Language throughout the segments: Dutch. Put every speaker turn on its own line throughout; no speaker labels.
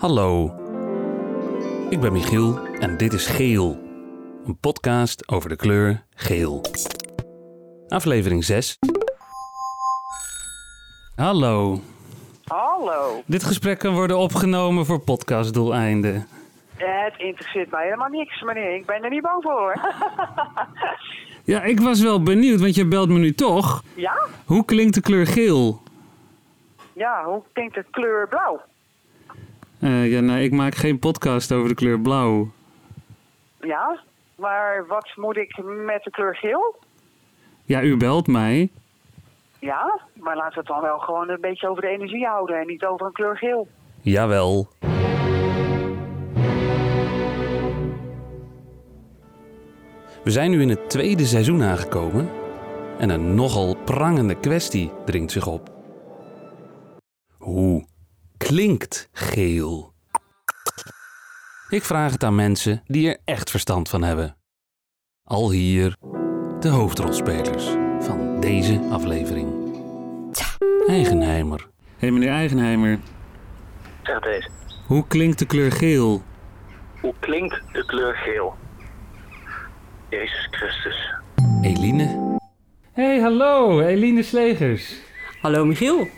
Hallo, ik ben Michiel en dit is Geel, een podcast over de kleur geel. Aflevering 6. Hallo,
Hallo.
dit gesprek kan worden opgenomen voor podcastdoeleinden.
Het interesseert mij helemaal niks, meneer. Ik ben er niet bang voor, hoor.
Ja, ik was wel benieuwd, want je belt me nu toch.
ja?
Hoe klinkt de kleur geel?
Ja, hoe klinkt de kleur blauw?
Eh, ja, nou, ik maak geen podcast over de kleur blauw.
Ja? Maar wat moet ik met de kleur geel?
Ja, u belt mij.
Ja? Maar laten we het dan wel gewoon een beetje over de energie houden en niet over een kleur geel.
Jawel. We zijn nu in het tweede seizoen aangekomen en een nogal prangende kwestie dringt zich op. Hoe klinkt geel? Ik vraag het aan mensen die er echt verstand van hebben. Al hier de hoofdrolspelers van deze aflevering. Eigenheimer. Hé hey, meneer Eigenheimer,
Zeg deze.
hoe klinkt de kleur geel?
Hoe klinkt de kleur geel? Jezus Christus.
Eline? Hey, hallo, Eline Slegers.
Hallo Michiel.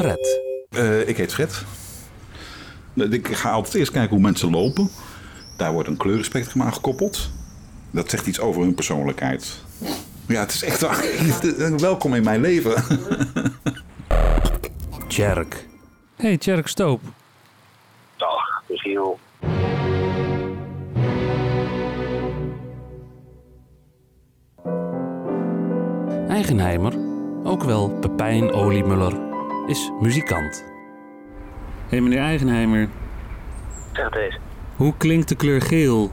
Fred.
Eh, ik heet Fred. Ik ga altijd eerst kijken hoe mensen lopen. Daar wordt een kleurenspectrum aan gekoppeld. Dat zegt iets over hun persoonlijkheid. Ja, het is echt waar. welkom in mijn leven.
Tjerk. Hey, Tjerk Stoop.
Dag, Michiel.
Eigenheimer, ook wel Pepijn Oliemuller, is muzikant. Hey, meneer Eigenheimer.
Zeg deze.
Hoe klinkt de kleur geel?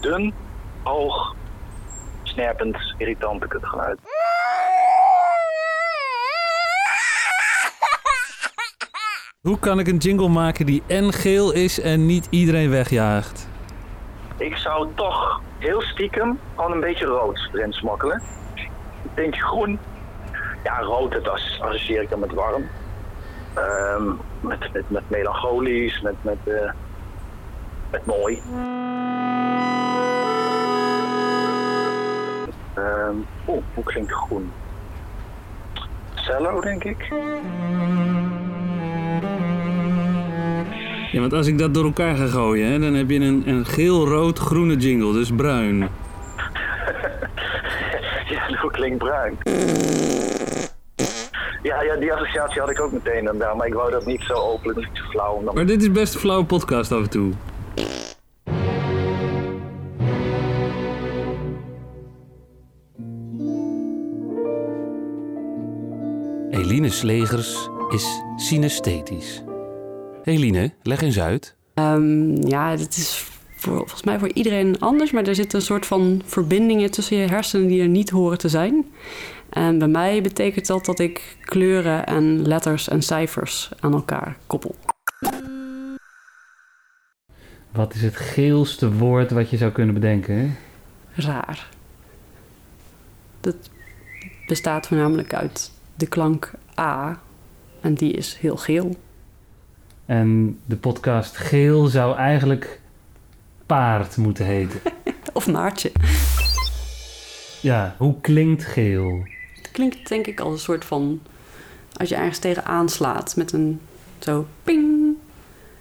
Dun, hoog, snerpend, irritant ik het geluid.
Hoe kan ik een jingle maken die en geel is en niet iedereen wegjaagt?
Ik zou toch heel stiekem gewoon een beetje rood erin smokkelen. Ik denk groen. Ja, rood, dat as- associeer ik dan met warm. Ehm, met, met, met melancholisch, met, met, eh, met mooi. Ehm, Oeh, hoe klinkt groen? Cello, denk ik.
Ja, want als ik dat door elkaar ga gooien, hè, dan heb je een, een geel-rood-groene jingle, dus bruin.
Ja, hoe klinkt bruin? Ja, ja, die associatie had ik ook meteen dan daar, maar ik wou dat niet zo openlijk, niet zo flauw. dan-
Maar dit is best een flauwe podcast af en toe. Eline Slegers is synesthetisch. Eline, leg eens uit.
Ehm, ja, het is voor, volgens mij voor iedereen anders, maar er zitten een soort van verbindingen tussen je hersenen die er niet horen te zijn. En bij mij betekent dat dat ik kleuren en letters en cijfers aan elkaar koppel.
Wat is het geelste woord wat je zou kunnen bedenken?
Raar. Dat bestaat voornamelijk uit de klank A en die is heel geel.
En de podcast Geel zou eigenlijk paard moeten heten.
Of Maartje.
Ja, hoe klinkt geel?
Het klinkt denk ik als een soort van... als je ergens tegen aanslaat met een zo ping.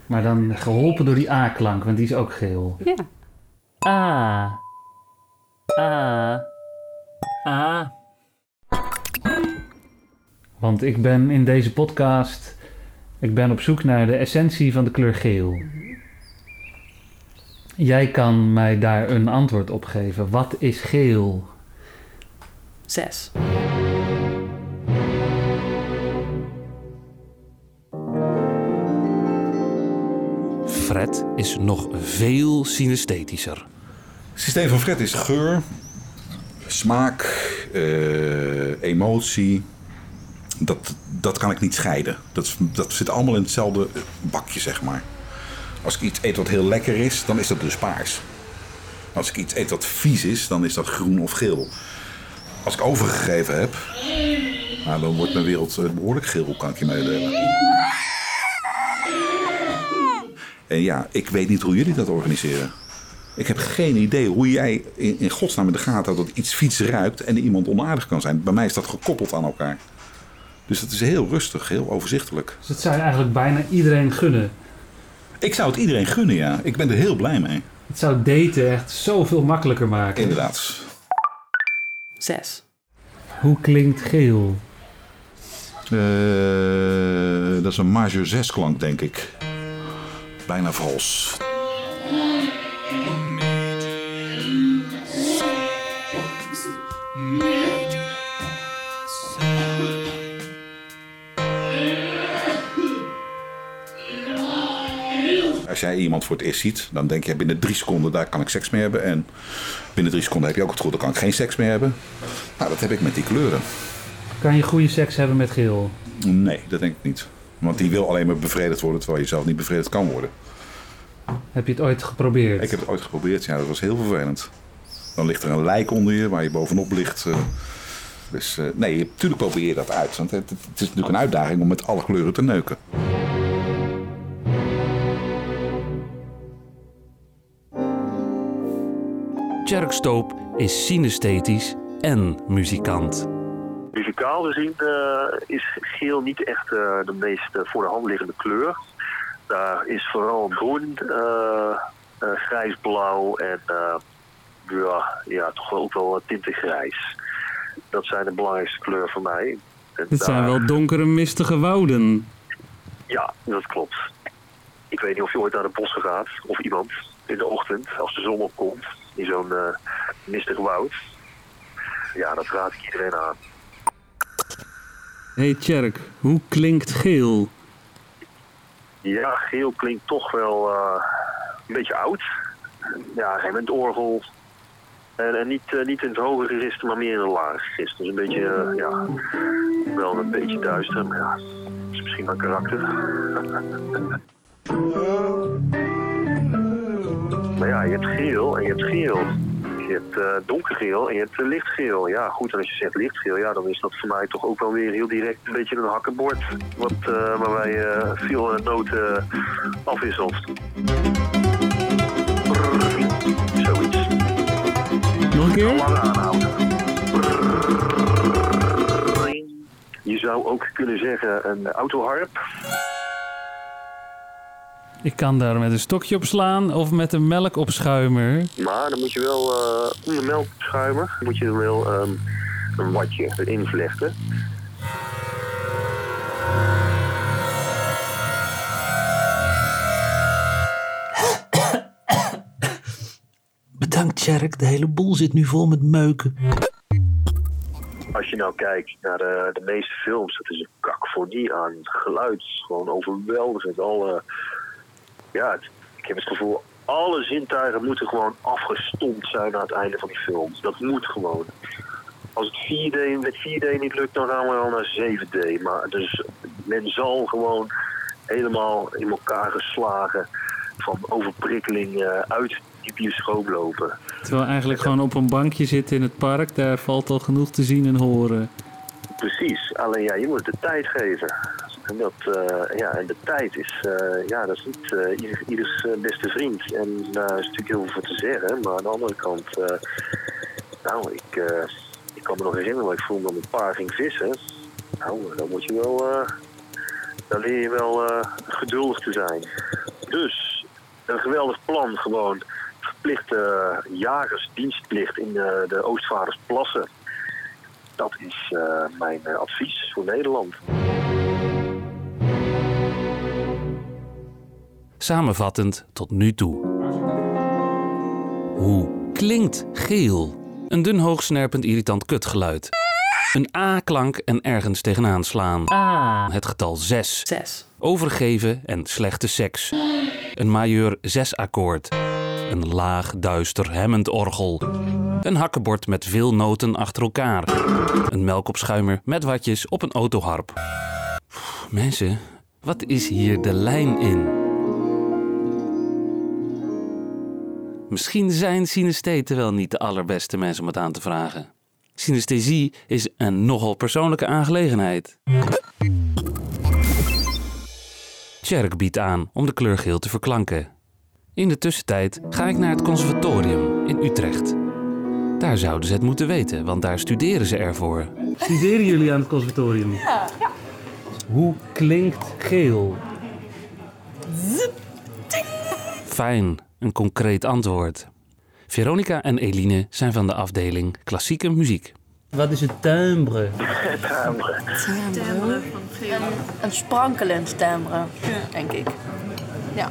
Maar dan geholpen door die A-klank, want die is ook geel.
Ja.
A. A. A. Want ik ben in deze podcast... Ik ben op zoek naar de essentie van de kleur geel. Jij kan mij daar een antwoord op geven. Wat is geel?
Zes.
Fred is nog veel synesthetischer.
Het systeem van Fred is geur, smaak, eh, emotie. Dat, dat kan ik niet scheiden. Dat, dat zit allemaal in hetzelfde bakje, zeg maar. Als ik iets eet wat heel lekker is, dan is dat dus paars. Als ik iets eet wat vies is, dan is dat groen of geel. Als ik overgegeven heb, Nou, dan wordt mijn wereld eh, behoorlijk geel, kan ik je meedelen. En ja, ik weet niet hoe jullie dat organiseren. Ik heb geen idee hoe jij in, in godsnaam in de gaten houdt dat iets fiets ruikt en iemand onaardig kan zijn. Bij mij is dat gekoppeld aan elkaar. Dus dat is heel rustig, heel overzichtelijk.
Dus dat zou eigenlijk bijna iedereen gunnen.
Ik zou het iedereen gunnen, ja. Ik ben er heel blij mee.
Het zou daten echt zoveel makkelijker maken.
Inderdaad.
Zes.
Hoe klinkt geel?
Eh, dat is een major 6 klank, denk ik. Bijna vals. Als jij iemand voor het eerst ziet, dan denk je binnen drie seconden daar kan ik seks mee hebben. En binnen drie seconden heb je ook het gevoel, daar kan ik geen seks mee hebben. Nou, dat heb ik met die kleuren.
Kan je goede seks hebben met geel?
Nee, dat denk ik niet. Want die wil alleen maar bevredigd worden terwijl je zelf niet bevredigd kan worden.
Heb je het ooit geprobeerd?
Ik heb het ooit geprobeerd, ja, dat was heel vervelend. Dan ligt er een lijk onder je waar je bovenop ligt. eh. Dus eh, nee, natuurlijk probeer je dat uit. Want het, het is natuurlijk een uitdaging om met alle kleuren te neuken.
Tjerk Stoop is synesthetisch en muzikant.
Muzikaal gezien eh, is geel niet echt eh, de meest eh, voor de hand liggende kleur. Daar is vooral groen, eh, eh, grijsblauw en eh, ja, ja, toch wel ook wel tinten grijs. Dat zijn de belangrijkste kleuren voor mij. En
Dit zijn
daar-
wel donkere, mistige wouden.
Ja, dat klopt. Ik weet niet of je ooit naar de bossen gaat, of iemand, in de ochtend, als de zon opkomt, in zo'n eh, mistig woud. Ja, dat raad ik iedereen aan.
hey Tjerk, hoe klinkt geel?
Ja, geel klinkt toch wel eh, een beetje oud. Ja, geen met orgel. En, en niet, eh, niet in het hoge register, maar meer in het lage register. Dus een beetje, ja, wel een beetje duister. Maar ja, dat is misschien wel karakter. maar ja, je hebt geel en je hebt geel. Je hebt eh, donkergeel en je hebt eh, lichtgeel. Ja, goed, en als je zegt lichtgeel, ja, dan is dat voor mij toch ook wel weer heel direct een beetje een hakkenbord. Wat, eh, waarbij je veel noten afwisselt. Zoiets.
Nog een keer?
Lang aanhouden. Je zou ook kunnen zeggen een autoharp.
Ik kan daar met een stokje op slaan of met een melkopschuimer.
Maar dan moet je wel eh om de melkschuimer moet je er wel ehm, een watje erin vlechten.
Bedankt, Tjerk. De hele boel zit nu vol met meuken.
Als je nou kijkt naar de, de meeste films, dat is een kakfonie aan geluid. Gewoon overweldigend. Alle, ja, het- ik heb het gevoel, alle zintuigen moeten gewoon afgestompt zijn aan het einde van die film. Dat moet gewoon. Als het 4D, met 4D niet lukt, dan gaan we wel naar 7D. Maar dus men zal gewoon helemaal in elkaar geslagen van overprikkeling uit die bioscoop lopen.
Terwijl eigenlijk gewoon op een bankje zitten in het park, daar valt al genoeg te zien en horen.
Precies, alleen ja, je moet het de tijd geven. En, dat, eh, ja, en de tijd is, eh, ja, dat is niet eh, ieder, ieders beste vriend. En daar is natuurlijk heel veel te zeggen. Maar aan de andere kant, nou, ik, ik kan me nog herinneren dat ik vroeger met een paar ging vissen. Nou, dan moet je wel, dan leer je wel geduldig te zijn. Dus, een geweldig plan gewoon. Verplichte jagersdienstplicht in eh, de Oostvaardersplassen. Dat is mijn advies voor Nederland.
Samenvattend tot nu toe. Hoe klinkt geel? Een dun hoogsnerpend irritant kutgeluid. Een A-klank en ergens tegenaan slaan.
Ah.
Het getal 6.
Zes.
Overgeven en slechte seks. Een majeur 6 akkoord. Een laag, duister, hemmend orgel. Een hakkenbord met veel noten achter elkaar. Een melkopschuimer met watjes op een autoharp. Mensen, wat is hier de lijn in? Misschien zijn synestheten wel niet de allerbeste mensen om het aan te vragen. Synesthesie is een nogal persoonlijke aangelegenheid. Tjerk biedt aan om de kleur geel te verklanken. In de tussentijd ga ik naar het conservatorium in Utrecht. Daar zouden ze het moeten weten, want daar studeren ze ervoor.
Studeren jullie aan het conservatorium? Ja. Hoe klinkt geel?
Fijn, een concreet antwoord. Veronica en Eline zijn van de afdeling klassieke muziek.
Wat is het timbre?
Timbre.
Een sprankelend timbre, denk ik. Ja.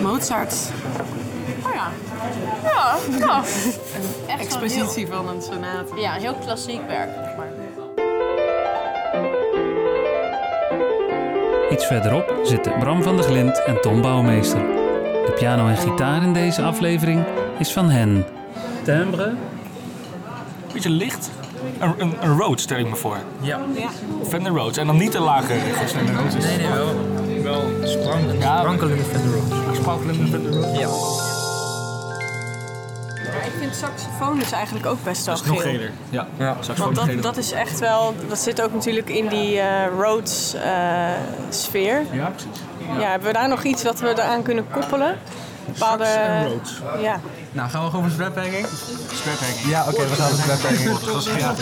Mozart.
Oh ja. Ja, ja. Echt
Expositie van een sonate.
Ja, heel klassiek werk. zeg Maar.
Iets verderop zitten Bram van der Glint en Tom Bouwmeester. De piano en gitaar in deze aflevering is van hen.
Timbre?
Beetje licht. Een, een, een Rhodes stel ik me voor.
Ja.
Fender Rhodes. En dan niet de lage regels. Fender Rhodes is
Nee, nee, wel. Wel sprankelende,
Ja,
sprankelende Fender Rhodes.
sprankelende Fender Rhodes.
Ja.
Ik vind saxofoon dus eigenlijk ook best wel
Dat is nog
geel.
geler. Ja.
Ja.
Saxofoon
Want dat, is echt wel, dat zit ook natuurlijk in die eh Rhodes eh, sfeer.
Ja, precies.
Ja. hebben we daar nog iets wat we eraan kunnen koppelen? Bepaalde, ja.
Nou, gaan we gewoon voor strap hanging?
Strap hanging.
Ja, oké, we gaan voor strap hanging.
Dat ja.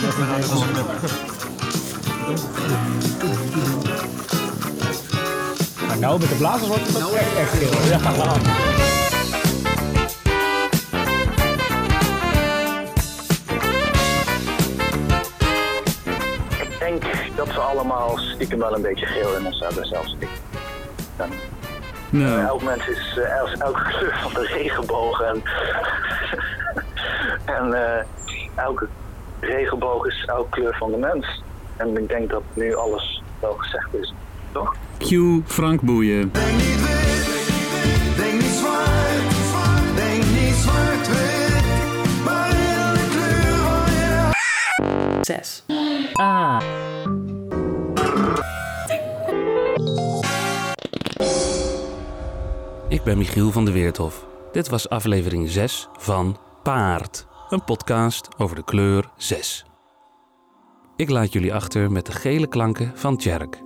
Maar nou met de blazers wordt het echt, echt geel. Ja.
Ik denk dat we allemaal stiekem wel een beetje geel in ons hebben, zelfs ik. Dan,
Nou,
elk mens is eh, elke kleur van de regenboog en, en eh, elke regenboog is elke kleur van de mens. En ik denk dat nu alles wel gezegd is, toch?
Q Frank Boeien.
Denk niet zwart, denk niet zwart-wit, maar in de kleur van je
Zes.
Ah.
Ben Michiel van de Weerthof. Dit was aflevering 6 van Paard, een podcast over de kleur 6. Ik laat jullie achter met de gele klanken van Tjerk.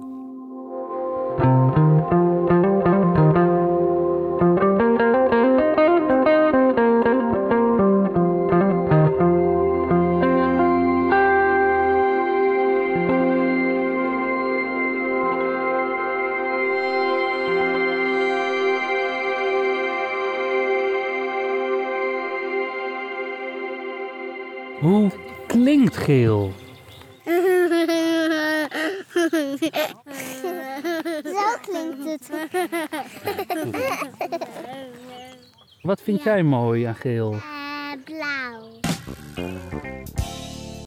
Hoe klinkt geel?
Zo klinkt het.
Wat vind jij mooi aan geel?
Eh.